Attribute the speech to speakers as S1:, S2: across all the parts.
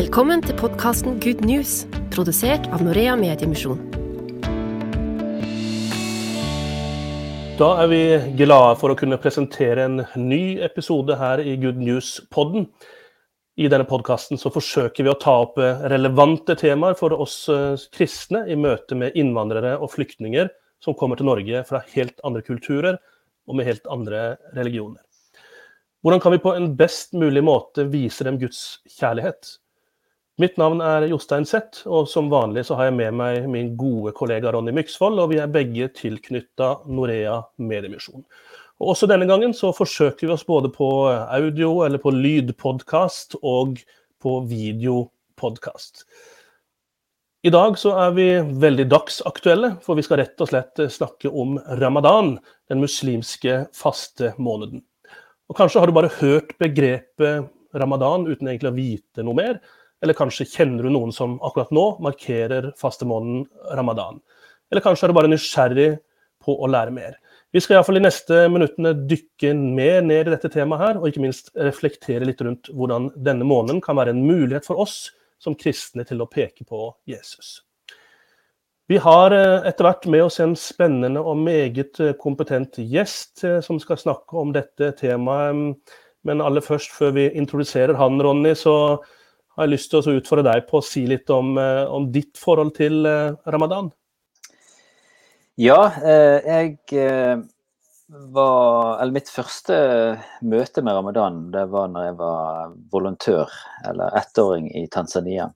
S1: Velkommen til podkasten Good News, produsert av Norea Mediemisjon.
S2: Da er vi glade for å kunne presentere en ny episode her i Good News-podden. I denne podkasten forsøker vi å ta opp eh, relevante temaer for oss eh, kristne i møte med innvandrere og flyktninger som kommer til Norge fra helt andre kulturer og med helt andre religioner. Hvordan kan vi på en best mulig måte vise dem Guds kjærlighet? Mitt navn er Jostein Zett, og som vanlig så har jeg med meg min gode kollega Ronny Myksvold, og vi er begge tilknytta Norea Mediemisjon. Og Også denne gangen så forsøker vi oss både på audio, eller på lydpodkast og på videopodkast. I dag så er vi veldig dagsaktuelle, for vi skal rett og slett snakke om ramadan, den muslimske faste måneden. Og Kanskje har du bare hørt begrepet ramadan uten egentlig å vite noe mer. Eller kanskje kjenner du noen som akkurat nå markerer fastemåneden ramadan. Eller kanskje er du bare nysgjerrig på å lære mer. Vi skal iallfall i neste minuttene dykke mer ned i dette temaet her, og ikke minst reflektere litt rundt hvordan denne måneden kan være en mulighet for oss som kristne til å peke på Jesus. Vi har eh, etter hvert med oss en spennende og meget eh, kompetent gjest eh, som skal snakke om dette temaet. Men aller først, før vi introduserer han, Ronny, så har jeg lyst til å utfordre deg på å si litt om, om ditt forhold til ramadan.
S3: Ja, jeg var Eller mitt første møte med ramadan, det var når jeg var volontør, eller ettåring, i Tanzania.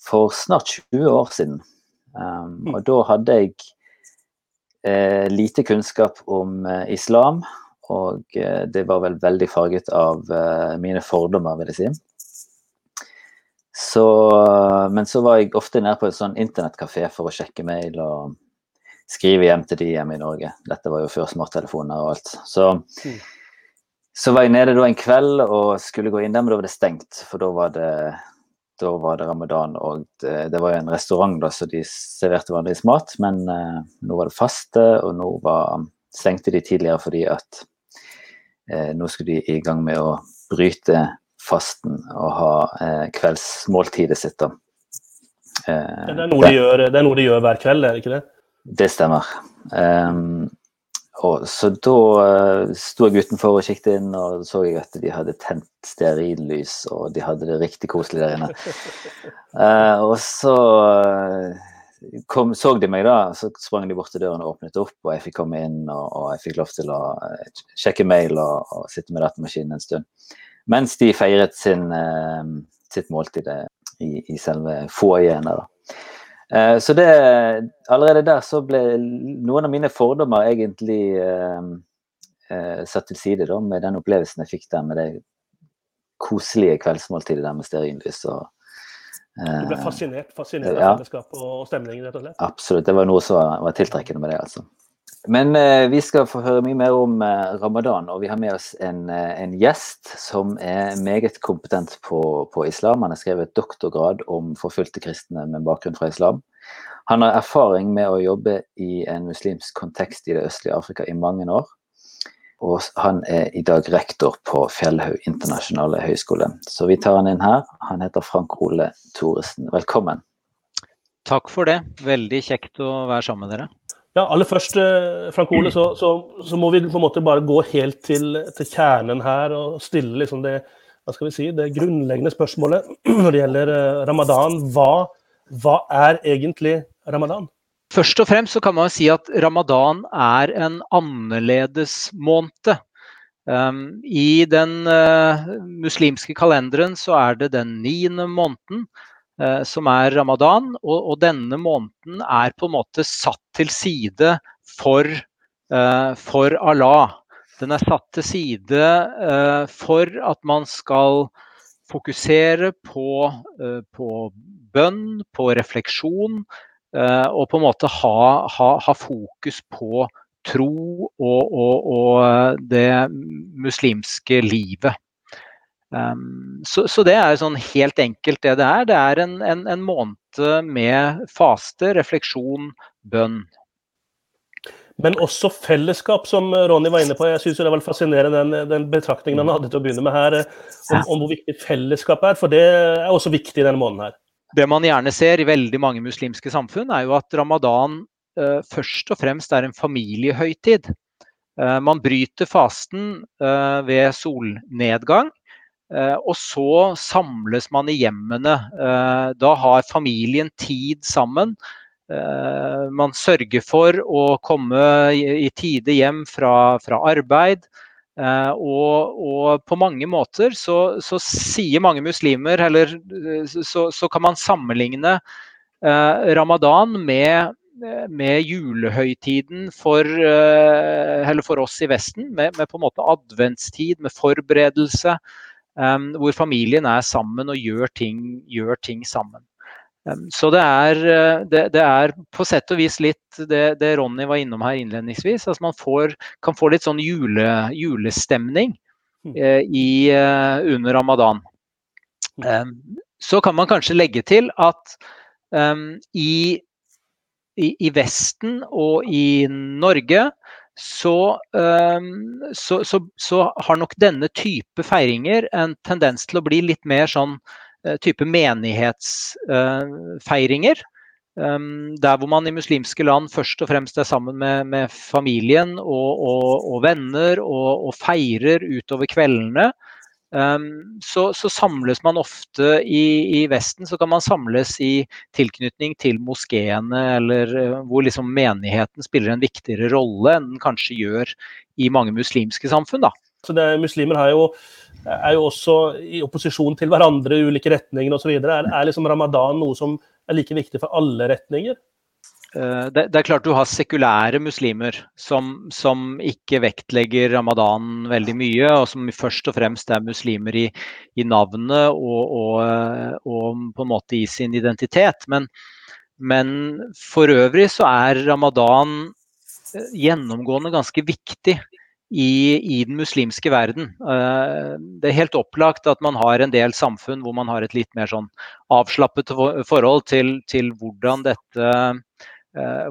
S3: For snart 20 år siden. Um, og da hadde jeg eh, lite kunnskap om eh, islam, og eh, det var vel veldig farget av eh, mine fordommer, vil jeg si. Så, men så var jeg ofte nede på en sånn internettkafé for å sjekke mail og skrive hjem til de hjemme i Norge. Dette var jo før smarttelefoner og alt. Så, så var jeg nede da en kveld og skulle gå inn der, men da var det stengt. For da var det da var det ramadan, og det, det var jo en restaurant da, så de serverte vanligvis mat, men eh, nå var det faste, og nå var, stengte de tidligere fordi at eh, nå skulle de i gang med å bryte fasten og ha eh, kveldsmåltidet sitt. da.
S2: Eh, det, er noe de gjør, det er noe de gjør hver kveld, er det ikke det?
S3: Det stemmer. Um, og, så da uh, sto jeg utenfor og kikket inn, og så jeg at de hadde tent stearinlys, og de hadde det riktig koselig der inne. Uh, og så uh, kom, så de meg, da. Så sprang de bort til døren og åpnet opp, og jeg fikk komme inn, og, og jeg fikk lov til å sjekke mail og, og sitte med datamaskinen en stund. Mens de feiret sin, sitt måltid i, i selve foajeen der. Eh, så det, allerede der så ble noen av mine fordommer egentlig eh, eh, satt til side da, med den opplevelsen jeg fikk der med det koselige kveldsmåltidet der med stearinlys. Og,
S2: eh, du ble fascinert, fascinert av fellesskapet og stemningen, rett og slett?
S3: Absolutt. Det var noe som var, var tiltrekkende med det, altså. Men eh, vi skal få høre mye mer om eh, ramadan, og vi har med oss en, eh, en gjest som er meget kompetent på, på, islam. Han har skrevet doktorgrad om forfulgte kristne med bakgrunn fra islam. Han har erfaring med å jobbe i en muslimsk kontekst i det østlige Afrika i mange år. Og han er i dag rektor på Fjellhaug internasjonale høgskole. Så vi tar han inn her. Han heter Frank Ole Thoresen. Velkommen.
S4: Takk for det. Veldig kjekt å være sammen med dere.
S2: Ja, aller først, eh, Frank Ole, så, så, så, må vi på en måte bare gå helt til, til kjernen her og stille liksom det, hva skal vi si, det grunnleggende spørsmålet når det gjelder eh, ramadan. Hva, hva er egentlig ramadan?
S4: Først og fremst så kan man si at ramadan er en annerledes måned. Um, I den uh, muslimske kalenderen så er det den niende måneden. Eh, som er ramadan. Og, og, denne måneden er på en måte satt til side for, uh, for Allah. Den er satt til side uh, for at man skal fokusere på, på bønn, på refleksjon, og på en måte ha, ha, ha fokus på tro og, og, og det muslimske livet. Um, så, så, det er sånn helt enkelt det det er. Det er en, en, en måned med faste, refleksjon, bønn.
S2: Men også fellesskap, som Ronny var inne på. Jeg syns det var fascinerende den, den, betraktningen han hadde til å begynne med her, om, om hvor viktig fellesskap er. For det er også viktig denne måneden her.
S4: Det man gjerne ser i veldig mange muslimske samfunn, er jo at ramadan uh, først og fremst er en familiehøytid. Uh, man bryter fasten uh, ved solnedgang. Og så samles man i hjemmene. Da har familien tid sammen. Man sørger for å komme i tide hjem fra, fra arbeid. Og, og, på mange måter så, så, sier mange muslimer, eller så, så kan man sammenligne ramadan med, med julehøytiden for, for, oss i Vesten. Med, med, på en måte adventstid, med forberedelse. Hvor familien er sammen og gjør ting, gjør ting sammen. Så det er, eh, det, det er, på sett og vis litt det, det Ronny var innom her innledningsvis. Altså man får, kan få litt sånn jule, julestemning mm. eh, i, uh, under ramadan. Um, så kan man kanskje legge til at um, i, i, i, Vesten og i Norge så, um, så, så, så har nok denne type feiringer en tendens til å bli litt mer sånn Eh, type menighetsfeiringer. Um, der hvor man i muslimske land først og fremst er sammen med, med familien og, og, og venner og, og, feirer utover kveldene. Um, så, så, samles man ofte i, i, Vesten så kan man samles i tilknytning til moskeene, eller uh, hvor liksom menigheten spiller en viktigere rolle enn den kanskje gjør i mange muslimske samfunn. da.
S2: Så det, muslimer jo, er jo også i opposisjon til hverandre i ulike retninger osv. Er, er liksom ramadan noe som er like viktig for alle retninger?
S4: Eh, det, det, er klart du har sekulære muslimer som, som, ikke vektlegger ramadan veldig mye, og som først og fremst er muslimer i, i navnet og, og, og, på en måte i sin identitet. Men, men for øvrig så er ramadan eh, gjennomgående ganske viktig i, i, den muslimske verden. Eh, det er helt opplagt at man har en del samfunn hvor man har et litt mer sånn avslappet forhold til, til hvordan, dette, eh,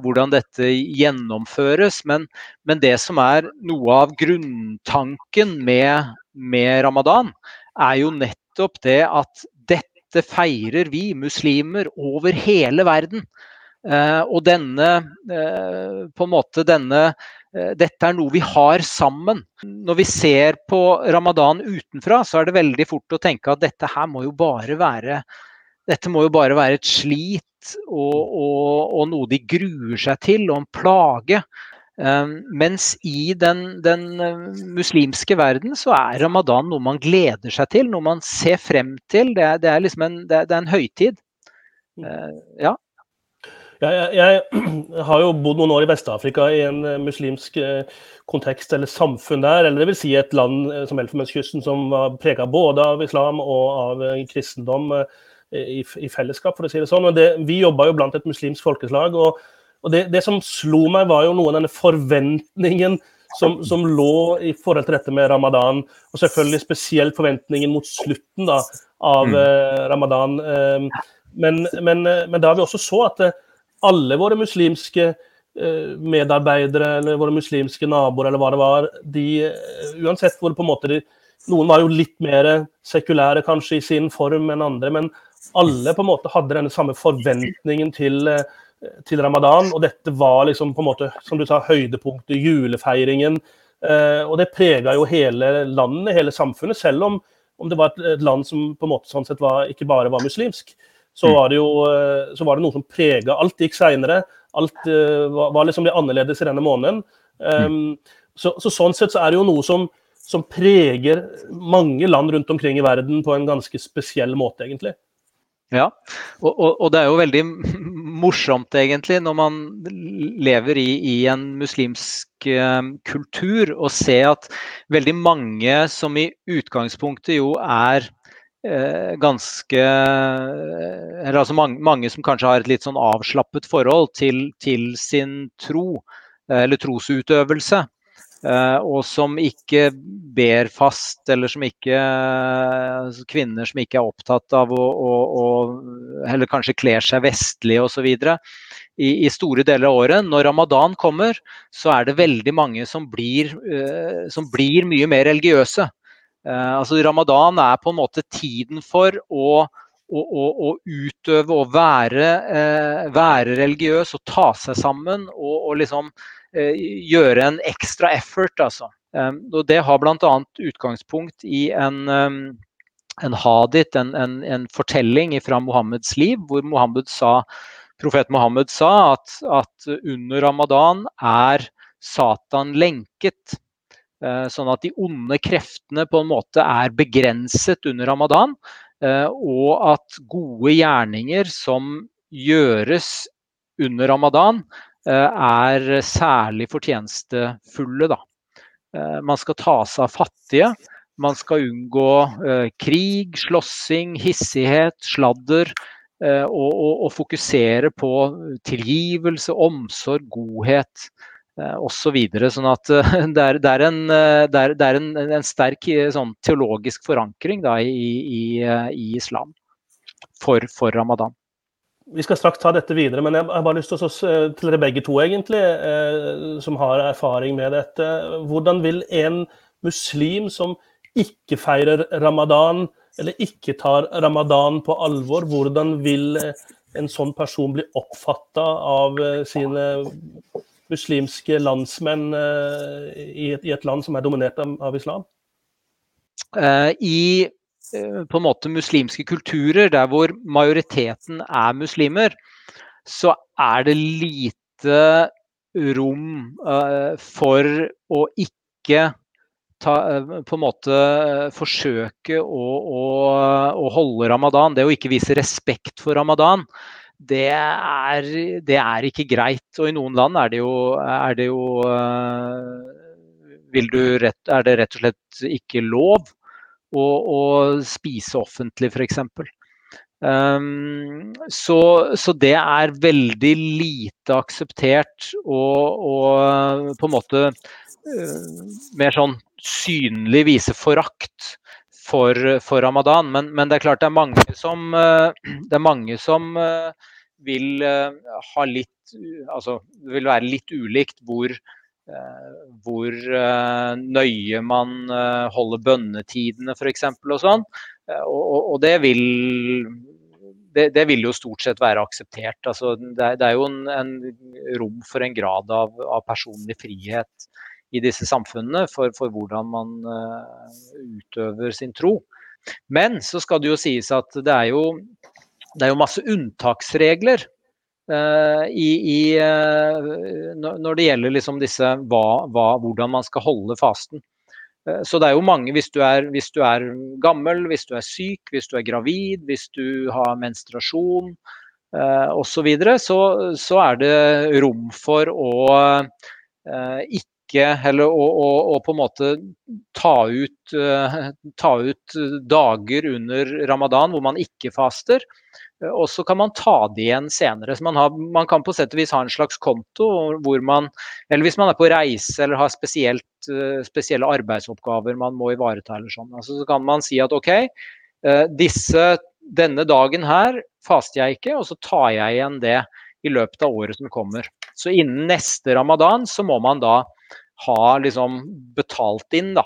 S4: hvordan, dette, gjennomføres. Men, men, det som er noe av grunntanken med, med ramadan, er jo nettopp det at dette feirer vi muslimer over hele verden. Uh, og denne, uh, på en måte denne Eh, dette er noe vi har sammen. Når vi ser på ramadan utenfra, så er det veldig fort å tenke at dette her må jo bare være, dette må jo bare være et slit og, og, og noe de gruer seg til, og en plage. Um, mens i den, den, muslimske verden så er ramadan noe man gleder seg til, noe man ser frem til. Det er, det er liksom en, det er, det er en høytid. Uh, ja.
S2: Jeg, jeg, har jo bodd noen år i Vest-Afrika i en eh, muslimsk eh, kontekst eller samfunn der. Eller det vil si et land eh, som Elfenbenskysten som var prega både av islam og av kristendom i, i, fellesskap, for å si det sånn. Og det, vi jobba jo blant et muslimsk folkeslag. og, og det, det, som slo meg, var jo noe av denne forventningen som, som, lå i forhold til dette med ramadan. Og selvfølgelig spesielt forventningen mot slutten da, av mm. eh, ramadan. Eh, men, men, men, da vi også så at alle våre muslimske eh, medarbeidere eller våre muslimske naboer eller hva det var, de, eh, uansett hvor på en måte de, Noen var jo litt mer sekulære kanskje i sin form enn andre, men alle på en måte hadde denne samme forventningen til, eh, til ramadan. Og dette var liksom på en måte, som du sa, høydepunktet, julefeiringen. Og det prega jo hele landet, hele samfunnet, selv om, om det var et, et, land som på en måte sånn sett var, ikke bare var muslimsk så mm. var det jo eh, så var det noe som prega Alt gikk seinere. Alt var, var, liksom litt annerledes i denne måneden. Um, så, så, sånn sett så er det jo noe som, som preger mange land rundt omkring i verden på en ganske spesiell måte, egentlig.
S4: Ja, og, og, og, det er jo veldig morsomt egentlig når man lever i, i en muslimsk uh, kultur og se at veldig mange som i utgangspunktet jo er Eh, ganske Eller altså mange, mange, som kanskje har et litt sånn avslappet forhold til, til sin tro, eh, eller trosutøvelse. Og som ikke ber fast, eller som ikke uh, Kvinner som ikke er opptatt av å, å, å Eller kanskje kler seg vestlig osv. I, I store deler av året. Når ramadan kommer, så er det veldig mange som blir, uh, som blir mye mer religiøse. altså Ramadan er på en måte tiden for å å, å, å, utøve og være, eh, være, religiøs og ta seg sammen og, og liksom eh, gjøre en ekstra effort. Altså. Um, og det har bl.a. utgangspunkt i en, um, en hadith, en, en, en, fortelling fra Mohammeds liv, hvor Mohammed sa, profet Mohammed sa at, at under ramadan er Satan lenket. Uh, sånn at de onde kreftene på en måte er begrenset under ramadan. Og at gode gjerninger som gjøres under ramadan, er særlig fortjenestefulle. Da. Eh, man skal ta seg av fattige. Man skal unngå krig, slåssing, hissighet, sladder. Og, og, og fokusere på tilgivelse, omsorg, godhet osv. Så sånn at det er, det er, en, det er, det er en, en, sterk sånn, teologisk forankring da, i, i, i, islam for, for, ramadan.
S2: Vi skal straks ta dette videre, men jeg har bare lyst til å til dere begge to, egentlig, eh, som har erfaring med dette. Hvordan vil en muslim som ikke feirer ramadan, eller ikke tar ramadan på alvor, hvordan vil en sånn person bli oppfatta av sine muslimske landsmenn i, et, land som er dominert av, islam?
S4: I på en måte muslimske kulturer, der hvor majoriteten er muslimer, så er det lite rom for å ikke ta, på en måte forsøke å, å, å holde ramadan. Det å ikke vise respekt for ramadan det er, det er, ikke greit. Og i noen land er det jo, er det jo eh, rett, Er det rett og slett ikke lov å, og spise offentlig, f.eks. Um, ehm, så, så, det er veldig lite akseptert og, og på en måte uh, mer sånn synlig vise forakt for, for ramadan. Men, men, det er klart det er mange som, uh, er mange som uh, vil ha litt Altså det vil være litt ulikt hvor, hvor nøye man holder bønnetidene f.eks. og sånn. Og, og det vil det, det, vil jo stort sett være akseptert. Altså, det, det, er jo en, en, rom for en grad av, av personlig frihet i disse samfunnene for, for hvordan man utøver sin tro. Men så skal det jo sies at det er jo, det er jo masse unntaksregler i, i, uh, når det gjelder liksom disse hva, hva, hvordan man skal holde fasten. Så det er jo mange, hvis du er, hvis du er, gammel, hvis du er syk, hvis du er gravid, hvis du har menstruasjon eh, osv., så, så så er det rom for å eh, ikke Eller å, å, å, på en måte ta ut, uh, ta ut, dager under ramadan hvor man ikke faster. Og så kan man ta det igjen senere. Så man, har, man, kan på sett og vis ha en slags konto hvor man Eller hvis man er på reise eller har uh, spesielle arbeidsoppgaver man må ivareta eller sånn. Altså, så kan man si at OK, uh, disse, denne dagen her faster jeg ikke, og så tar jeg igjen det i løpet av året som kommer. Så innen neste ramadan så må man da ha liksom betalt inn da,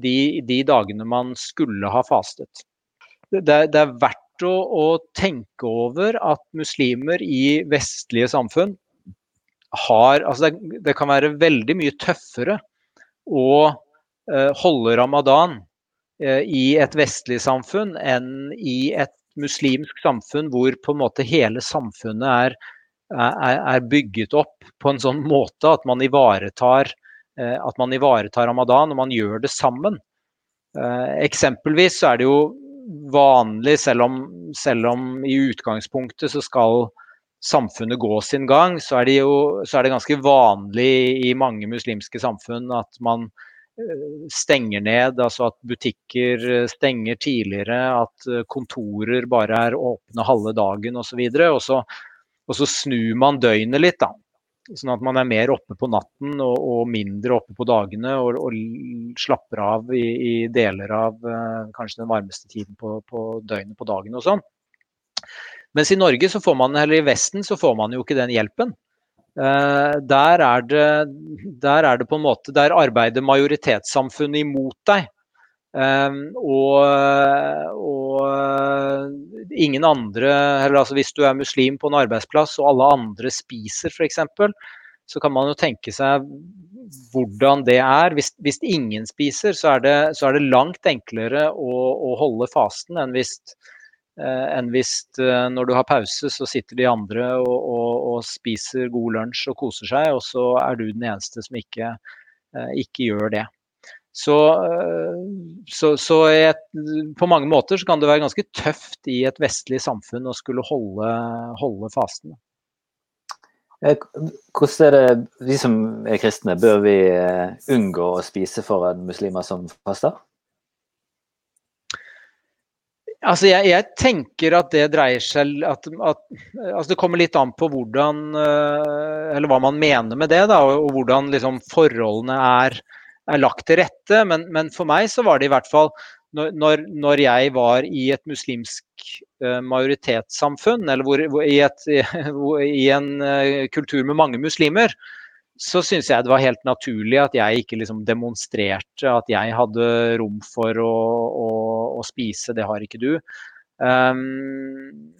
S4: de, de, dagene man skulle ha fastet. Det, det er verdt å, å, tenke over at muslimer i vestlige samfunn har altså det, det kan være veldig mye tøffere å eh, holde ramadan eh, i et vestlig samfunn enn i et muslimsk samfunn hvor på en måte hele samfunnet er, er, er bygget opp på en sånn måte at man ivaretar Eh, at man ivaretar ramadan og man gjør det sammen. Eh, eksempelvis så er det jo vanlig, selv om, selv om i utgangspunktet så skal samfunnet gå sin gang, så er, det jo, så er det ganske vanlig i mange muslimske samfunn at man eh, stenger ned, altså at butikker stenger tidligere, at kontorer bare er åpne halve dagen osv. Og, så og så snur man døgnet litt, da. Sånn at man er mer oppe på natten og, og mindre oppe på dagene og, og slapper av i, i, deler av uh, kanskje den varmeste tiden på, på døgnet på dagen og sånn. Mens i Norge så får man, eller i Vesten så får man jo ikke den hjelpen. Uh, der, er det, der er det på en måte Der arbeider majoritetssamfunnet imot deg. Um, og, og, ingen andre eller altså Hvis du er muslim på en arbeidsplass og alle andre spiser f.eks., så kan man jo tenke seg hvordan det er. Hvis, hvis ingen spiser, så er, det, så er, det, langt enklere å, å holde fasten enn hvis, eh, enn hvis eh, når du har pause, så sitter de andre og, og, og, spiser god lunsj og koser seg, og så er du den eneste som ikke, eh, ikke gjør det. Så, eh, så, så et, på mange måter så kan det være ganske tøft i et vestlig samfunn å skulle holde, holde fasten.
S3: Eh, hvordan er det, vi som er kristne, bør vi eh, unngå å spise foran muslimer som faster?
S4: Altså jeg, jeg, tenker at det dreier seg at, at altså Det kommer litt an på hvordan Eller hva man mener med det, da, og, og hvordan liksom forholdene er er lagt til rette. Men, men, for meg så var det i hvert fall når, når jeg var i et muslimsk uh, majoritetssamfunn, eller hvor, hvor, i, et, i, en uh, kultur med mange muslimer, så syns jeg det var helt naturlig at jeg ikke liksom demonstrerte at jeg hadde rom for å, å, å spise. Det har ikke du. Um,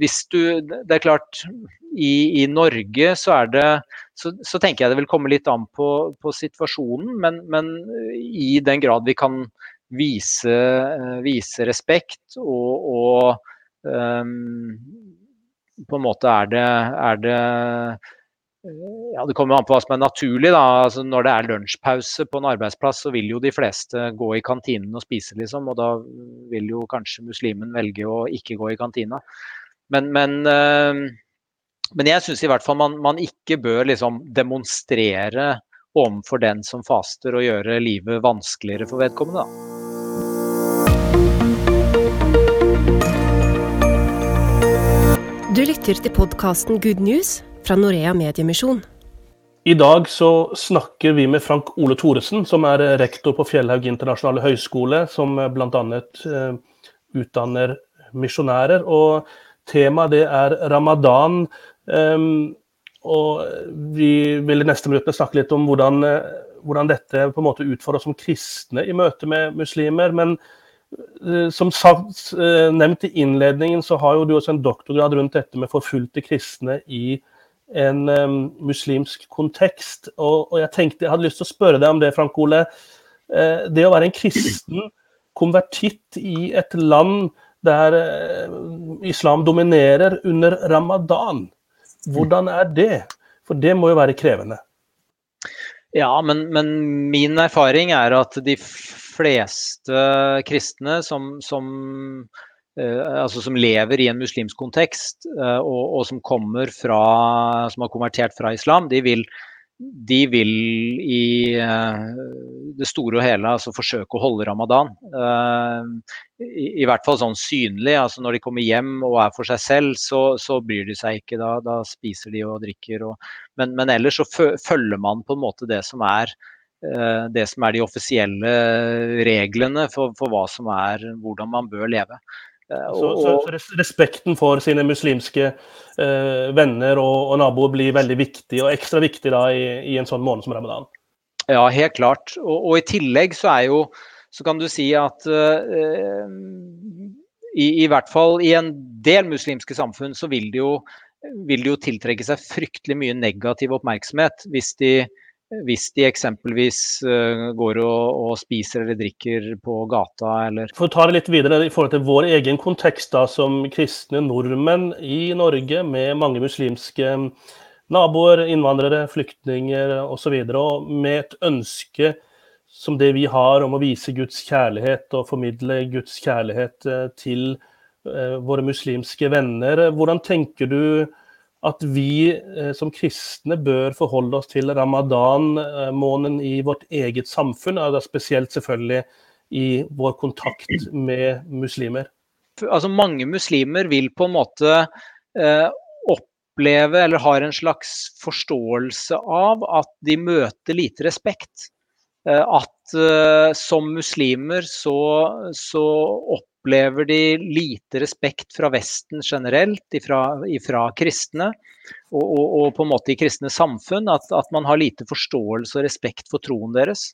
S4: hvis du Det er klart, i, i Norge så er det så, så, tenker jeg det vil komme litt an på, på situasjonen, men, men, i den grad vi kan vise, vise respekt og, og um, på en måte er det, er det ja, Det kommer an på hva som er naturlig. da, altså Når det er lunsjpause på en arbeidsplass, så vil jo de fleste gå i kantinen og spise, liksom. Og da vil jo kanskje muslimen velge å ikke gå i kantina. Men, men, uh, men jeg syns i hvert fall man, man ikke bør liksom demonstrere overfor den som faster og gjøre livet vanskeligere for vedkommende. Da.
S1: Du lytter til podkasten Good News fra Norea Mediemisjon.
S2: I dag så snakker vi med Frank Ole Thoresen, som er rektor på Fjellhaug internasjonale høgskole, som bl.a. Uh, utdanner misjonærer. Og temaet det er ramadan. Um, og vi vil i neste minutt snakke litt om hvordan, hvordan, dette på en måte utfordrer oss som kristne i møte med muslimer. Men uh, som sagt, nevnt i innledningen, så har jo du også en doktorgrad rundt dette med forfulgte kristne i en um, muslimsk kontekst. Og, og, jeg tenkte jeg hadde lyst til å spørre deg om det, Frank Ole. Uh, det å være en kristen konvertitt i et land der eh, islam dominerer under ramadan. Hvordan er det? For det må jo være krevende.
S4: Ja, men, men min erfaring er at de fleste kristne som, som, eh, altså som lever i en muslimsk kontekst, eh, og, og, som fra, som har konvertert fra islam, de vil de vil i uh, det store og hele altså forsøke å holde ramadan. I, i, hvert fall sånn synlig. altså Når de kommer hjem og er for seg selv, så, så bryr de seg ikke. Da, da spiser de og drikker. Og, men, men, ellers så følger man på en måte det som er det som er de offisielle reglene for, for hva som er hvordan man bør leve.
S2: Eh, så, så, så, respekten for sine muslimske eh, venner og, og, naboer blir veldig viktig, og ekstra viktig da i, i en sånn måned som ramadan?
S4: Ja, helt klart. Og, og, i tillegg så er jo Så kan du si at eh, i, i, hvert fall i en del muslimske samfunn så vil det jo, vil det jo tiltrekke seg fryktelig mye negativ oppmerksomhet hvis de hvis de eksempelvis uh, går og, og, spiser eller drikker på gata eller
S2: For å ta det litt videre i forhold til vår egen kontekst da, som kristne nordmenn i Norge med mange muslimske naboer, innvandrere, flyktninger osv. Og, og med et ønske som det vi har om å vise Guds kjærlighet og formidle Guds kjærlighet uh, til uh, våre muslimske venner. Hvordan tenker du at vi eh, som kristne bør forholde oss til ramadan-måneden i vårt eget samfunn, og spesielt selvfølgelig i vår kontakt med muslimer?
S4: Altså Mange muslimer vil på en måte eh, oppleve eller har en slags forståelse av at de møter lite respekt. Eh, at eh, som muslimer så, så, opplever de lite respekt fra Vesten generelt, ifra, ifra kristne. Og, og, og, på en måte i kristne samfunn. At, at man har lite forståelse og respekt for troen deres.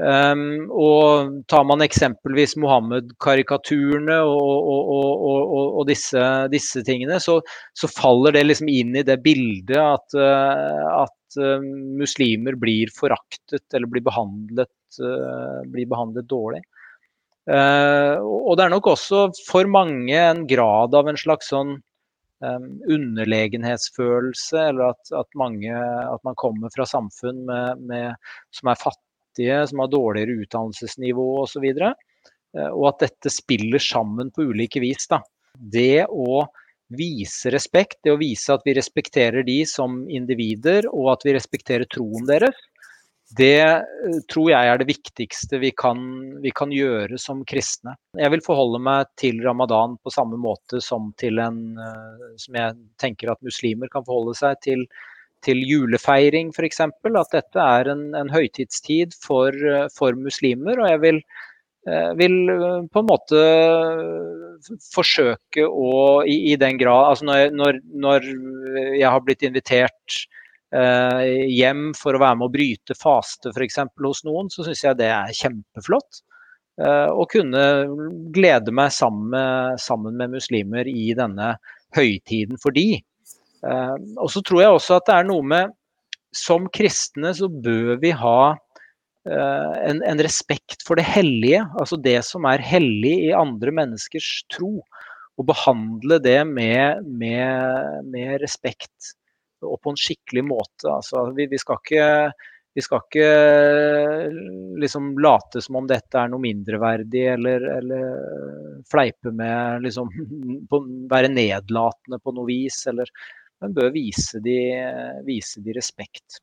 S4: Um, og tar man eksempelvis Mohammed-karikaturene og, og, disse, disse, tingene, så, så, faller det liksom inn i det bildet at, uh, at uh, muslimer blir foraktet eller blir behandlet, uh, blir behandlet dårlig. Og det er nok også for mange en grad av en slags sånn underlegenhetsfølelse, eller at, at, mange, at, man kommer fra samfunn med, med, som er fattige som har dårligere utdannelsesnivå osv. Og, så og at dette spiller sammen på ulike vis. Da. Det å vise respekt, det å vise at vi respekterer de som individer, og at vi respekterer troen deres, det eh, tror jeg er det viktigste vi kan, vi kan, gjøre som kristne. Jeg vil forholde meg til ramadan på samme måte som en eh, som jeg tenker at muslimer kan forholde seg til til julefeiring f.eks. At dette er en, en høytidstid for, for, muslimer. Og jeg vil, eh, vil, eh, på en måte forsøke å i, i den grad Altså når, når, når, jeg har blitt invitert eh, hjem for å være med å bryte faste f.eks. hos noen, så syns jeg det er kjempeflott. Eh, å kunne glede meg sammen med, sammen med muslimer i denne høytiden for de. Eh, og så tror jeg også at det er noe med Som kristne så bør vi ha eh, en, en, respekt for det hellige, altså det som er hellig i andre menneskers tro. Og behandle det med, med, med respekt og på en skikkelig måte. Altså, vi, vi, skal ikke, vi skal ikke liksom late som om dette er noe mindreverdig, eller, eller fleipe med liksom, Være nedlatende på noe vis. Eller, men bør vise de, vise de respekt.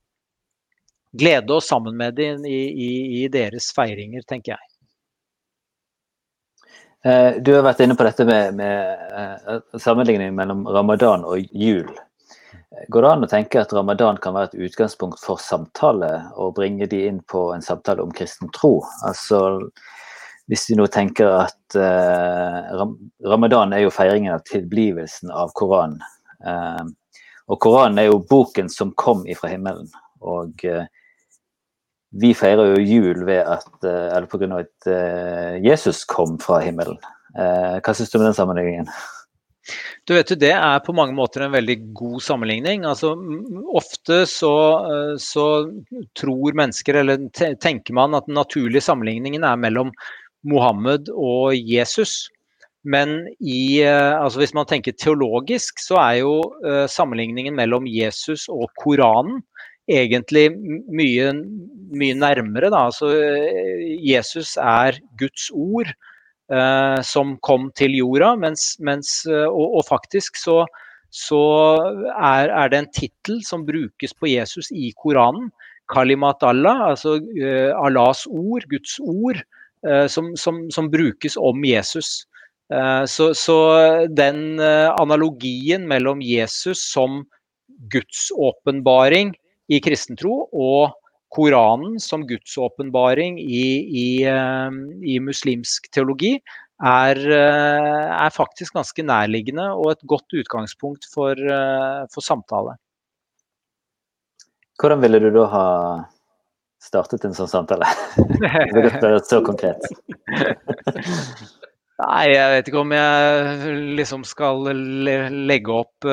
S4: Glede oss sammen med dem i, i, i deres feiringer, tenker jeg.
S3: Eh, du har vært inne på dette med, med sammenligning mellom ramadan og jul. Går det an å tenke at ramadan kan være et utgangspunkt for samtale, og bringe de inn på en samtale om kristen tro? Altså, hvis vi nå tenker at eh, ramadan er jo feiringen av tilblivelsen av Koranen. Eh, og Koranen er jo boken som kom ifra himmelen. Og eh, vi feirer jo jul ved at uh, Eller pga. at uh, Jesus kom fra himmelen. hva syns du om den sammenligningen?
S4: Du vet jo, Det er på mange måter en veldig god sammenligning. Altså, ofte så, så tror mennesker, eller tenker man, at den naturlige sammenligningen er mellom Mohammed og Jesus. Men i, eh, altså hvis man tenker teologisk, så er jo uh, sammenligningen mellom Jesus og Koranen egentlig mye, mye nærmere. Da. Altså, Jesus er Guds ord uh, som kom til jorda, mens, mens og, og, faktisk så, så er, er, det en tittel som brukes på Jesus i Koranen. Kalimat Allah, altså eh, Allahs ord, Guds ord, som, som, som brukes om Jesus. Eh, så, så, den eh, analogien mellom Jesus som Guds åpenbaring i kristentro og Koranen som Guds åpenbaring i, i, eh, i, muslimsk teologi er, er, faktisk ganske nærliggende og et godt utgangspunkt for, for samtale.
S3: Hvordan ville du da ha startet en sånn samtale? Det så konkret.
S4: Nei, jeg vet ikke om jeg liksom skal legge opp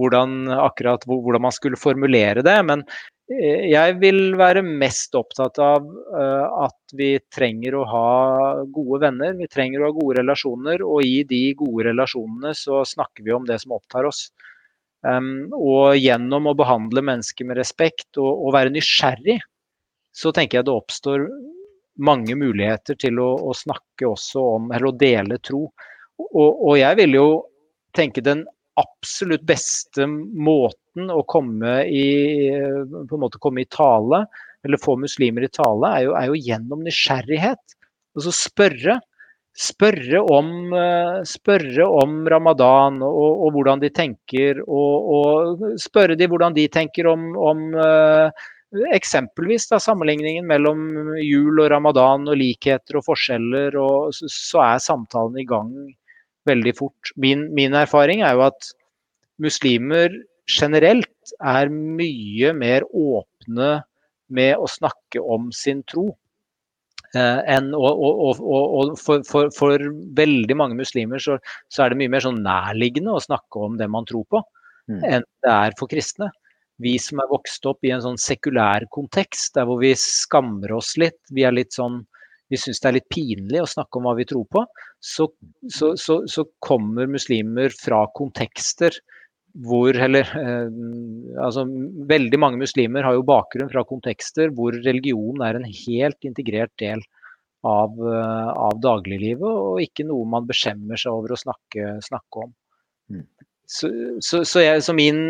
S4: hvordan, akkurat hvordan man skulle formulere det. Men eh, jeg vil være mest opptatt av uh, at vi trenger å ha gode venner. Vi trenger å ha gode relasjoner, og i de gode relasjonene så snakker vi om det som opptar oss. Og gjennom å behandle mennesker med respekt og, og være nysgjerrig, så tenker jeg det oppstår mange muligheter til å, å, snakke også om, eller å dele tro. Og, og, jeg vil jo tenke den absolutt beste måten å komme i, på en måte komme i tale, eller få muslimer i tale, er jo, er jo gjennom nysgjerrighet. Altså spørre. spørre om, spørre om ramadan og, og, hvordan de tenker, og, og, spørre de hvordan de tenker om, om eksempelvis da, sammenligningen mellom jul og ramadan og likheter og forskjeller, og så, så er samtalen i gang veldig fort. Min, min erfaring er jo at muslimer generelt er mye mer åpne med å snakke om sin tro. Eh, og, og, og, og for, for, for, veldig mange muslimer så, så, er det mye mer sånn nærliggende å snakke om det man tror på, mm. enn det er for kristne. Vi som er vokst opp i en sånn sekulær kontekst, der hvor vi skammer oss litt, vi er litt sånn vi syns det er litt pinlig å snakke om hva vi tror på, så, så, så, så kommer muslimer fra kontekster hvor Eller eh, altså veldig mange muslimer har jo bakgrunn fra kontekster hvor religion er en helt integrert del av, eh, av dagliglivet, og ikke noe man beskjemmer seg over å snakke, snakke om. Mm. Så, så, så, jeg, så min,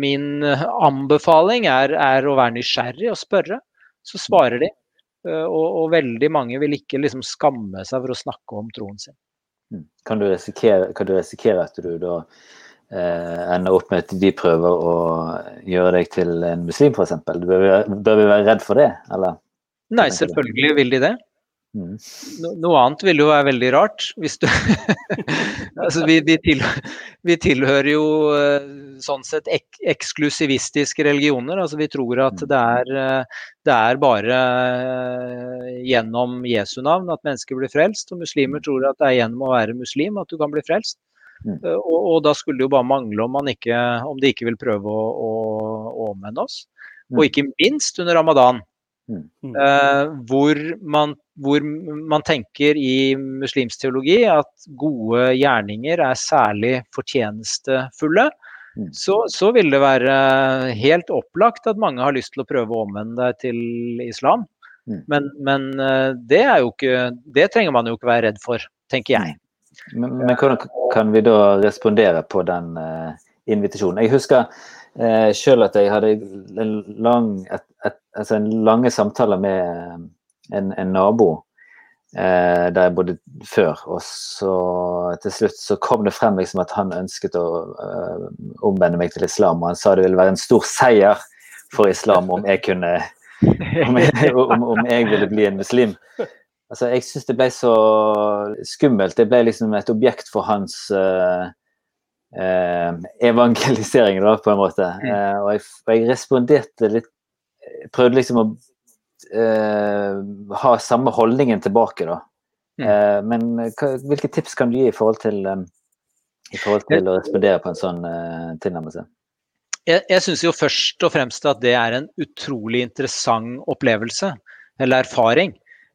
S4: min, anbefaling er, er, å være nysgjerrig og spørre. Så svarer de. Eh, og, og veldig mange vil ikke liksom skamme seg for å snakke om troen sin.
S3: Mm. Kan du risikere, kan du risikere at du da eh, ender opp med at de prøver å gjøre deg til en muslim, f.eks. Bør, bør vi være redd for det, eller?
S4: Nei, selvfølgelig vil de det. Mm. No, noe annet ville jo være veldig rart. Hvis du altså, vi, vi, til, vi, tilhører jo eh, sånn sett ek, eksklusivistiske religioner. Altså, vi tror at det er, eh, det er bare eh, gjennom Jesu navn at mennesker blir frelst. Og muslimer tror at det er gjennom å være muslim at du kan bli frelst. Mm. Og, og, da skulle det jo bare mangle om, man ikke, om de ikke vil prøve å, å, å omvende oss. Mm. Og ikke minst under ramadan, eh, hvor, man, hvor, man, tenker i muslimsk teologi at gode gjerninger er særlig fortjenestefulle. Mm. Så, så, vil det være helt opplagt at mange har lyst til å prøve å omvende deg til islam. Mm. Men, men eh, det, ikke, det trenger man jo ikke være redd for, tenker jeg.
S3: Men, men hvordan kan vi da respondere på den uh, invitasjonen? Jeg husker uh, selv at jeg hadde en lang, et, et, altså en lange samtaler med eh, en, en nabo eh, der jeg bodde før. Og så til slutt så kom det frem liksom at han ønsket å eh, omvende meg til islam. Og han sa det ville være en stor seier for islam om jeg kunne om jeg, om, om jeg ville bli en muslim. Altså, jeg syns det ble så skummelt. Det ble liksom et objekt for hans uh, uh, evangelisering, da, på en måte. Uh, og, jeg, jeg, responderte litt Prøvde liksom å ha samme holdningen tilbake, da. Mm. men hva, hvilke tips kan du gi i forhold til, um, i forhold til å respondere på en sånn tilnærmelse?
S4: Jeg, jeg syns jo først og fremst at det er en utrolig interessant opplevelse, eller erfaring.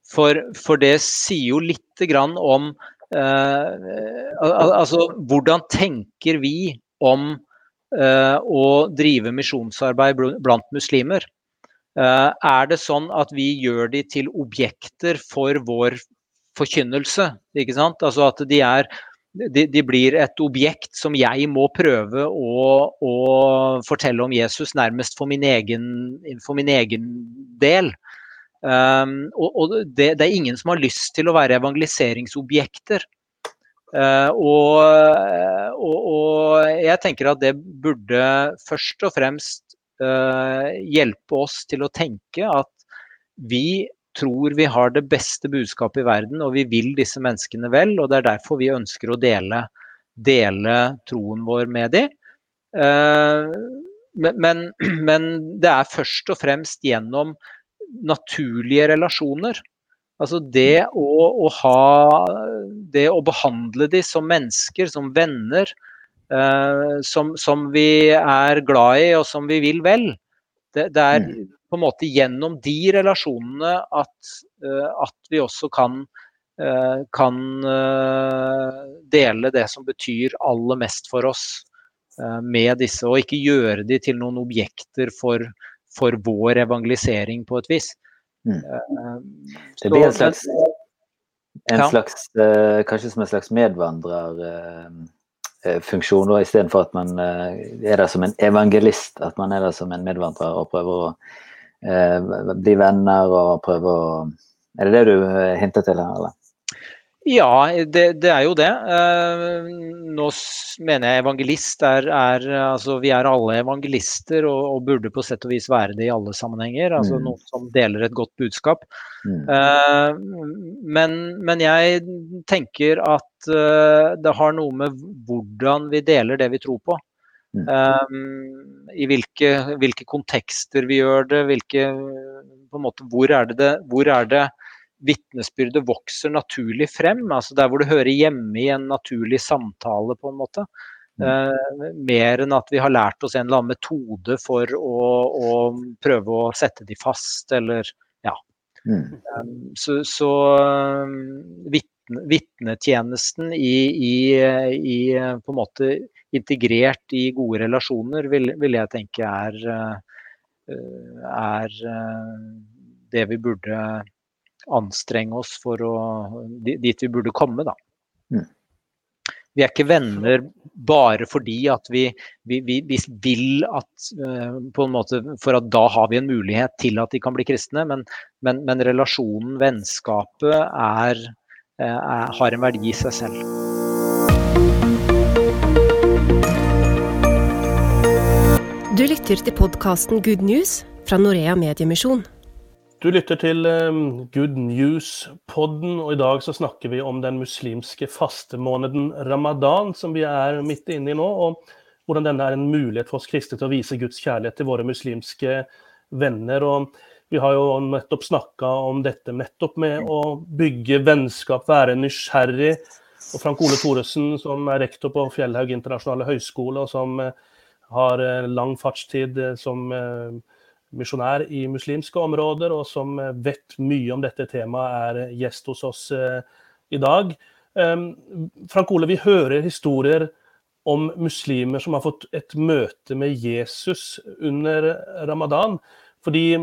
S4: For, for det sier jo lite grann om eh, Altså, hvordan tenker vi om eh, å drive misjonsarbeid blant muslimer? Eh, er det sånn at vi gjør de til objekter for vår forkynnelse? Ikke sant? Altså at de er de, de, blir et objekt som jeg må prøve å, å fortelle om Jesus nærmest for min egen, for min egen del. Um, og, og det, det, er ingen som har lyst til å være evangeliseringsobjekter. Uh, og, og, og, jeg tenker at det burde først og fremst hjelpe oss til å tenke at vi tror vi har det beste budskapet i verden, og vi vil disse menneskene vel. Og det er derfor vi ønsker å dele, dele troen vår med dem. Uh, men, men, det er først og fremst gjennom naturlige relasjoner. Altså det å, å, ha Det å behandle dem som mennesker, som venner, eh, som, som, vi er glad i og som vi vil vel. Det, det er mm. på en måte gjennom de relasjonene at, uh, at vi også kan, uh, kan dele det som betyr aller mest for oss med disse, og ikke gjøre de til noen objekter for, for vår evangelisering på et vis. Mm.
S3: Eh, det blir en slags, en slags Kanskje som en slags medvandrerfunksjon, uh, istedenfor at man uh, er der som en evangelist. At man er der som en medvandrer og prøver å bli venner og prøver å Er det det du hinter til her, eller?
S4: Ja, det, det, er jo det. Eh, nå mener jeg evangelist er, er, Altså, vi er alle evangelister og, og, burde på sett og vis være det i alle sammenhenger. Altså mm. noen som deler et godt budskap. Mm. Uh, men, men, jeg tenker at uh, det har noe med hvordan vi deler det vi tror på. Mm. Um, I hvilke, hvilke, kontekster vi gjør det, hvilke, på en måte, hvor er det, det, hvor er det vitnesbyrdet vokser naturlig frem. altså Der hvor det hører hjemme i en naturlig samtale, på en måte. Mm. Uh, mer enn at vi har lært oss en eller annen metode for å, å prøve å sette de fast, eller ja. Mm. Um, så, så um, vitnetjenesten i, i, i, på en måte integrert i gode relasjoner, vil, vil jeg tenke er, uh, er uh, det vi burde anstrenge oss for å dit vi burde komme, da. Mm. Vi er ikke venner bare fordi at vi, vi, vi, vi vil at uh, på en måte, For at da har vi en mulighet til at de kan bli kristne, men, men, men relasjonen, vennskapet, er, uh, er, har en verdi i seg selv.
S1: Du lytter til podkasten Good News fra Norea Mediemisjon.
S2: Du lytter til ehm, Good News-podden, og i dag så snakker vi om den muslimske fastemåneden ramadan, som vi er midt inne i nå, og hvordan denne er en mulighet for oss kristne til å vise Guds kjærlighet til våre muslimske venner. og Vi har jo nettopp snakka om dette nettopp med å bygge vennskap, være nysgjerrig. Og Frank Ole Thoresen, som er rektor på Fjellhaug internasjonale høgskole, og som eh, har eh, lang fartstid eh, som misjonær i muslimske områder, og som vet mye om dette temaet, er gjest hos oss eh, i dag. Ehm, Frank Ole, vi hører historier om muslimer som har fått et møte med Jesus under ramadan. Fordi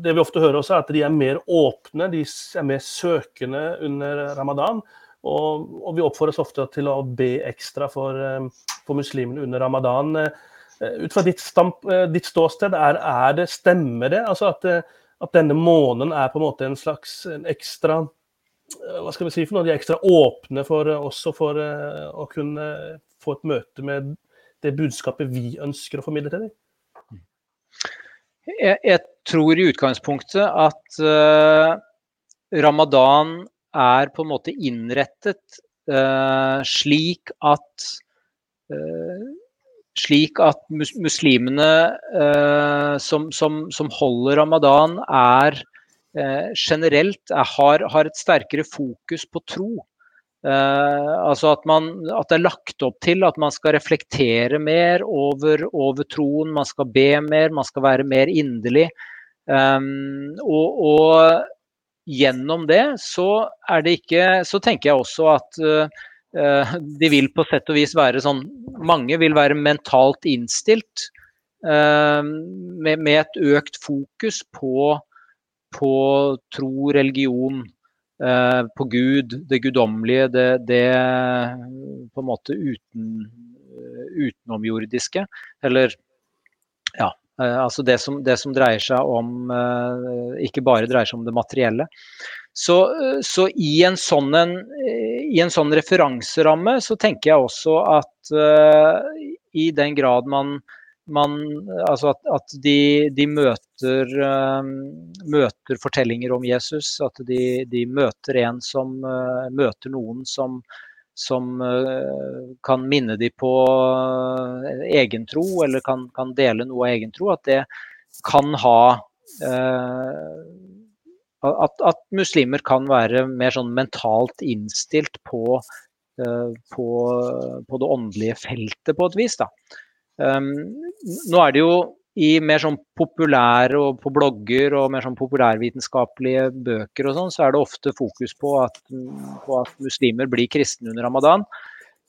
S2: det vi ofte hører også, er at de er mer åpne, de er mer søkende under ramadan. Og, og vi oppfordres ofte til å be ekstra for, eh, for muslimene under ramadan. Eh, ut fra ditt, stamp, eh, ditt ståsted, er, er, det, stemmer det? Altså at, eh, at, denne måneden er på en måte en slags en ekstra hva skal vi si for noe, De er ekstra åpne for også for å kunne få et møte med det budskapet vi ønsker å formidle til dem?
S4: Jeg, jeg tror i utgangspunktet at uh, ramadan er på en måte innrettet uh, slik at uh, slik at muslimene eh, som, som, som, holder ramadan, er eh, generelt er, har, har, et sterkere fokus på tro. Eh, altså at, man, at, det er lagt opp til at man skal reflektere mer over, over troen, man skal be mer, man skal være mer inderlig. Um, og, og, gjennom det så er det ikke Så tenker jeg også at Eh, de vil på sett og vis være sånn Mange vil være mentalt innstilt eh, med, med et økt fokus på, på tro, religion, eh, på Gud, det guddommelige, det, det på en måte uten, utenomjordiske. Eller ja, altså det som, det som, dreier seg om Ikke bare dreier seg om det materielle. Så, så i, en sånn en, i, en sånn referanseramme så tenker jeg også at uh, i den grad man, man altså at, at de, de møter, uh, møter, fortellinger om Jesus, at de, de møter en som uh, møter noen som, som kan minne dem på egen tro, eller kan, kan, dele noe av egen tro, at det kan ha at, at, muslimer kan være mer sånn mentalt innstilt på, uh, på, på, det åndelige feltet, på et vis. Da. Um, nå er det jo i mer sånn populære og på blogger og mer sånn populærvitenskapelige bøker og sånn, så er det ofte fokus på at, på at muslimer blir kristne under ramadan.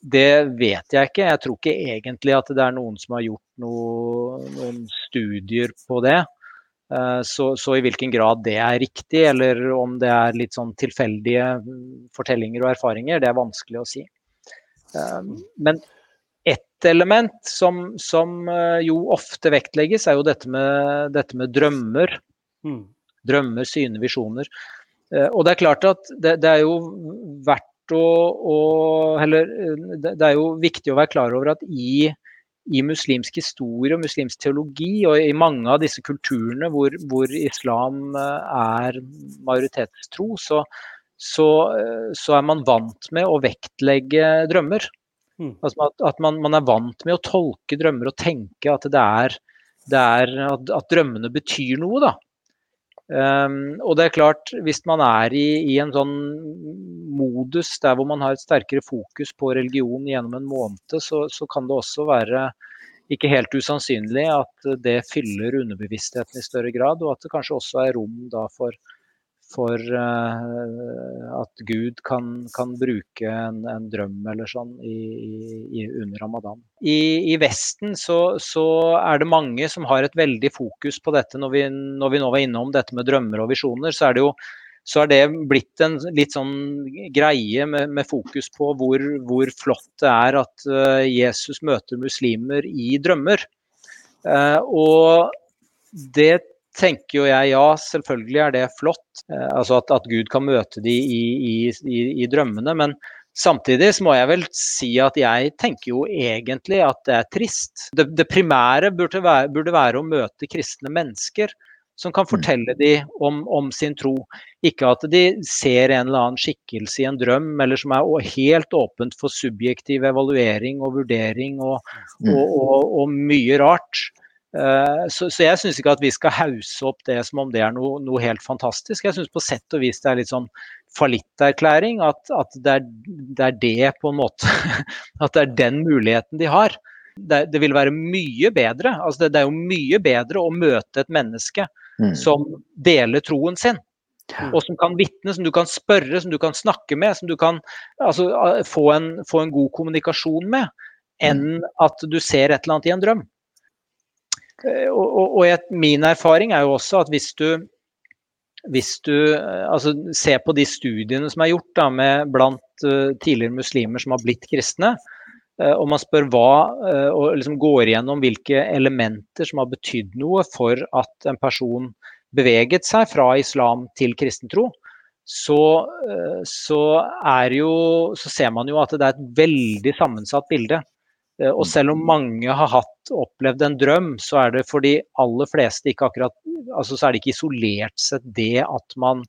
S4: Det vet jeg ikke. Jeg tror ikke egentlig at det er noen som har gjort noe, noen studier på det. Eh, så, så, i hvilken grad det er riktig, eller om det er litt sånn tilfeldige fortellinger og erfaringer, det er vanskelig å si. Eh, men ett element som, som eh, jo ofte vektlegges, er jo dette med, dette med drømmer. Mm. Drømmer, syne, visjoner. Og det er klart at det, det er jo verdt å, å Eller det er jo viktig å være klar over at i, i muslimsk historie og muslimsk teologi, og i mange av disse kulturene hvor, hvor islam er majoritetstro, så, så, så, er man vant med å vektlegge drømmer. Mm. Altså at, at man, man, er vant med å tolke drømmer og tenke at det er, det er at, at drømmene betyr noe. da. Um, og det er klart, hvis man er i, i, en sånn modus der hvor man har et sterkere fokus på religion gjennom en måned, så, så kan det også være ikke helt usannsynlig at det fyller underbevisstheten i større grad, og at det kanskje også er rom da for, for uh, at Gud kan, kan bruke en, en, drøm eller sånn i, i, under ramadan. I, i Vesten så, så, er det mange som har et veldig fokus på dette. Når vi, når vi nå var innom dette med drømmer og visjoner, så er det jo så er det blitt en litt sånn greie med, med fokus på hvor, hvor, flott det er at uh, Jesus møter muslimer i drømmer. Uh, og det tenker jo jeg ja, selvfølgelig er det flott. Eh, altså at, at, Gud kan møte de i, i, i, drømmene. Men samtidig så må jeg vel si at jeg tenker jo egentlig at det er trist. Det, det primære burde være, burde være, å møte kristne mennesker som kan mm. fortelle dem om, om, sin tro. Ikke at de ser en eller annen skikkelse i en drøm, eller som er helt åpent for subjektiv evaluering og vurdering og, mm. og, og, og mye rart. Eh, så, så, jeg syns ikke at vi skal hause opp det som om det er noe, noe helt fantastisk. Jeg syns på sett og vis det er litt sånn fallitterklæring. At, at det, er, det, er, det på en måte At det er den muligheten de har. Det, det vil være mye bedre. Altså det, det, er jo mye bedre å møte et menneske mm. som deler troen sin. Og som kan vitne, som du kan spørre, som du kan snakke med, som du kan altså, få, en, få en god kommunikasjon med, enn mm. at du ser et eller annet i en drøm. Eh, og, og, og min erfaring er jo også at hvis du, hvis du eh, altså, ser på de studiene som er gjort da, med, blant uh, tidligere muslimer som har blitt kristne, uh, og man spør hva, uh, og liksom går igjennom hvilke elementer som har betydd noe for at en person beveget seg fra islam til kristentro, så, så, jo, så ser man jo at det er et veldig sammensatt bilde. Eh, og selv om mange har hatt, opplevd en drøm, så er det for de aller fleste ikke akkurat altså så er det ikke isolert sett det at man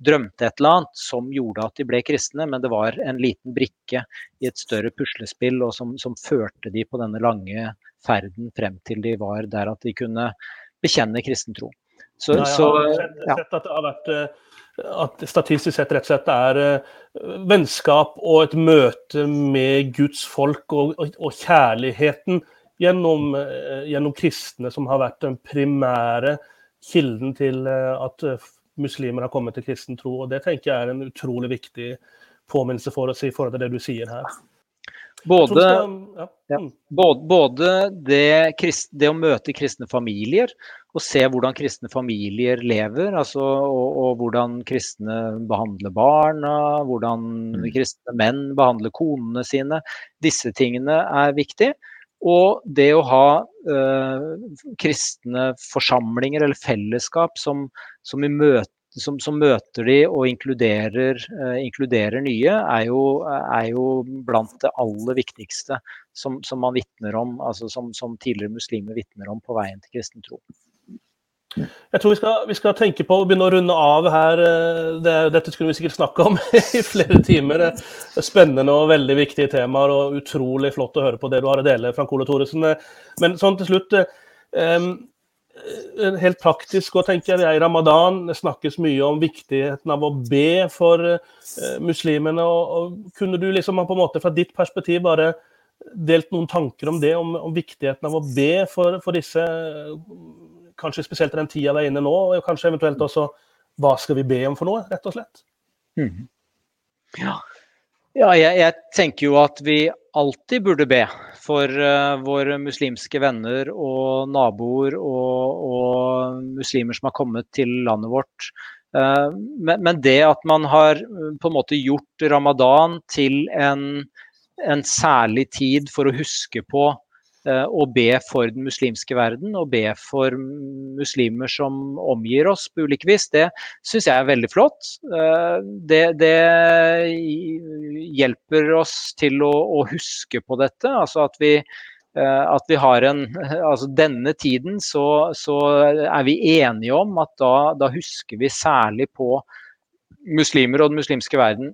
S4: drømte et eller annet som gjorde at de ble kristne, men det var en liten brikke i et større puslespill og som, som førte de på denne lange ferden frem til de var der at de kunne bekjenne kristen tro.
S2: Så, Nei, jeg har sett, ja. sett at det har vært uh at statistisk sett rett og slett er eh, vennskap og et møte med Guds folk og, og, og kjærligheten gjennom, eh, gjennom, kristne som har vært den primære kilden til eh, at muslimer har kommet til kristen tro. Og Det tenker jeg er en utrolig viktig påminnelse for oss i forhold til det du sier her.
S4: Både, skal, ja. Mm. både, både det, det, å møte kristne familier og se hvordan kristne familier lever, altså, og, og, hvordan kristne behandler barna, hvordan mm. kristne menn behandler konene sine. Disse tingene er viktig. Og det å ha øh, kristne forsamlinger eller fellesskap som, som, møte, som, som, møter de og inkluderer, øh, inkluderer nye, er jo, er jo, blant det aller viktigste som, man vitner om, altså som, tidligere muslimer vitner om på veien til kristen tro.
S2: Jeg tror vi skal, vi skal, tenke på å begynne å runde av her. Det, dette skulle vi sikkert snakke om i flere timer. Er spennende og veldig viktige temaer, og utrolig flott å høre på det du har å dele, Frank Ole Thoresen. Men sånn til slutt Helt praktisk og tenker jeg, i ramadan det snakkes mye om viktigheten av å be for muslimene. Og, og, Kunne du liksom på en måte fra ditt perspektiv bare delt noen tanker om det, om, om viktigheten av å be for, for disse kanskje spesielt i den tida vi er inne nå, og kanskje eventuelt også hva skal vi be om for noe, rett og slett? Mm.
S4: Ja, ja jeg, jeg, tenker jo at vi alltid burde be for uh, våre muslimske venner og naboer og, og, muslimer som har kommet til landet vårt. Uh, men, men, det at man har uh, på en måte gjort ramadan til en, en særlig tid for å huske på Eh, og be for den muslimske verden og be for muslimer som omgir oss på ulike vis, det syns jeg er veldig flott. Eh, det, det, hjelper oss til å, å, huske på dette. Altså at vi, at vi har en Altså denne tiden så, så er vi enige om at da, da, husker vi særlig på muslimer og den muslimske verden.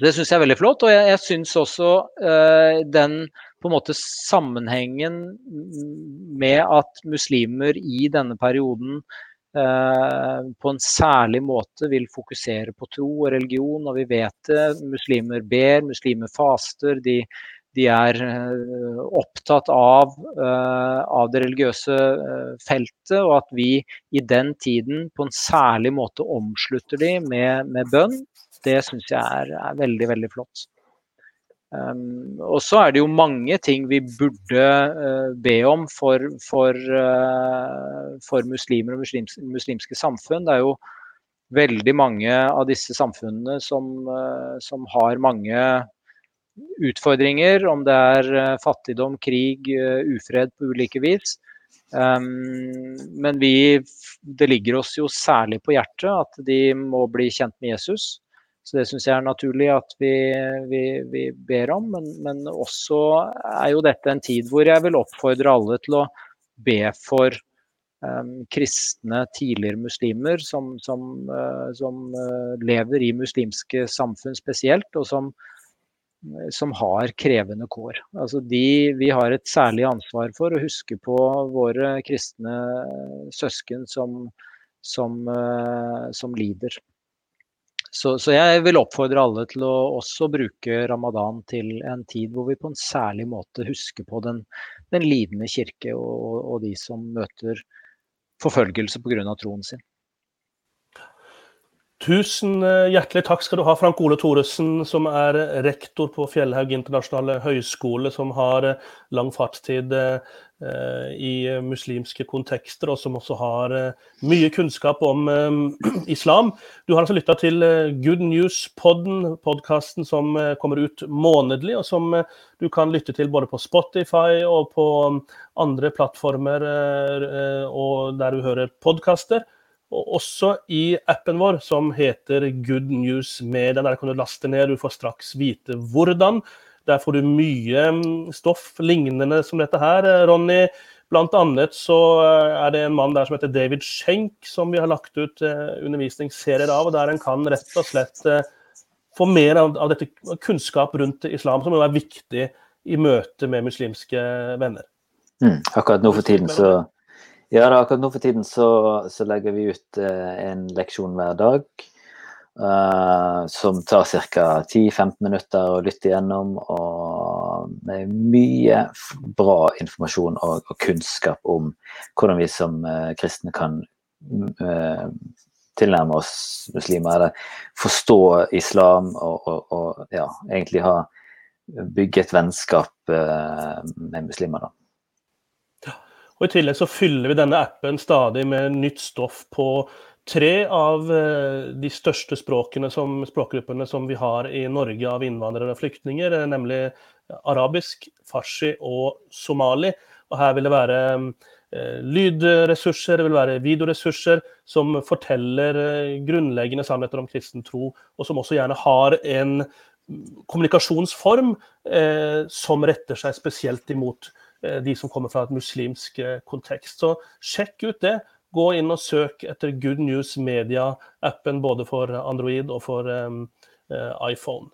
S4: Det syns jeg er veldig flott. Og jeg, jeg syns også uh, den på en måte sammenhengen med at muslimer i denne perioden uh, på en særlig måte vil fokusere på tro og religion, og vi vet det. Muslimer ber, muslimer faster. De, de er uh, opptatt av, av, det religiøse feltet, og at vi i den tiden på en særlig måte omslutter de med, med bønn det syns jeg er, er, veldig, veldig flott. Um, og så er det jo mange ting vi burde uh, be om for, for, uh, for muslimer og muslims, muslimske samfunn. Det er jo veldig mange av disse samfunnene som, uh, som har mange utfordringer, om det er fattigdom, krig, ufred på ulike vis. Um, men vi, det ligger oss jo særlig på hjertet at de må bli kjent med Jesus. Så det syns jeg er naturlig at vi, vi, vi ber om. Men, men, også er jo dette en tid hvor jeg vil oppfordre alle til å be for um, kristne tidligere muslimer som, som, uh, som uh, lever i muslimske samfunn spesielt, og som, som har krevende kår. Altså de, vi har et særlig ansvar for å huske på våre kristne søsken som, som, som lider. Så, så, jeg vil oppfordre alle til å også bruke ramadan til en tid hvor vi på en særlig måte husker på den, den lidende kirke og, og, de som møter forfølgelse pga. troen sin.
S2: Tusen eh, hjertelig takk skal du ha, Frank Ole Thoresen, som er rektor på Fjellhaug internasjonale høgskole, som har eh, lang fartstid eh, i muslimske kontekster, og som også har mye kunnskap om islam. Du har altså lytta til Good News-podden, podkasten som kommer ut månedlig, og som du kan lytte til både på Spotify og på andre plattformer og der du hører podkaster. Og også i appen vår som heter Good News Media. Der kan du laste ned, du får straks vite hvordan. Der får du mye mm, stoff lignende som dette her, Ronny. Blant annet så eh, er det en mann der som heter David Schenk, som vi har lagt ut eh, undervisningsserier av. og Der en kan rett og slett eh, få mer av, av dette kunnskap rundt islam, som er viktig i møte med muslimske venner.
S3: Mm, akkurat nå for tiden så ja, da, akkurat nå for tiden så, så legger vi ut eh, en leksjon hver dag. Uh, som tar ca. 10-15 minutter å lytte gjennom. Og med mye bra informasjon og, og kunnskap om hvordan vi som uh, kristne kan uh, tilnærme oss muslimer. Eller forstå islam og, og, og ja, egentlig ha bygge et vennskap med muslimer. da.
S2: Og I tillegg så fyller vi denne appen stadig med nytt stoff på tre av eh, de største som, språkgruppene som vi har i Norge av innvandrere og flyktninger, eh, nemlig arabisk, farsi og somali. Og Her vil det være eh, lydressurser, det vil være videoressurser som forteller grunnleggende sannheter om kristen tro, og som også gjerne har en kommunikasjonsform eh, som retter seg spesielt imot de som kommer fra et muslimsk eh, kontekst. Så sjekk ut det. Gå inn og søk etter Good News Media-appen både for Android og for um, iPhone.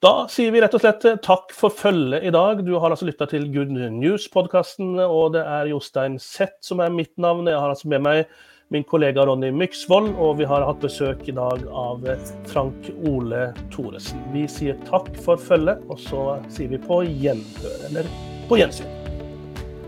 S2: Da sier vi rett og slett takk for følget i dag. Du har altså lytta til Good News-podkasten, og det er Jostein Zett som er mitt navn. Jeg har altså med meg min kollega Ronny Myksvold, og vi har hatt besøk i dag av Frank Ole Thoresen. Vi sier takk for følget, og så sier vi på gjenhør, eller på gjensyn.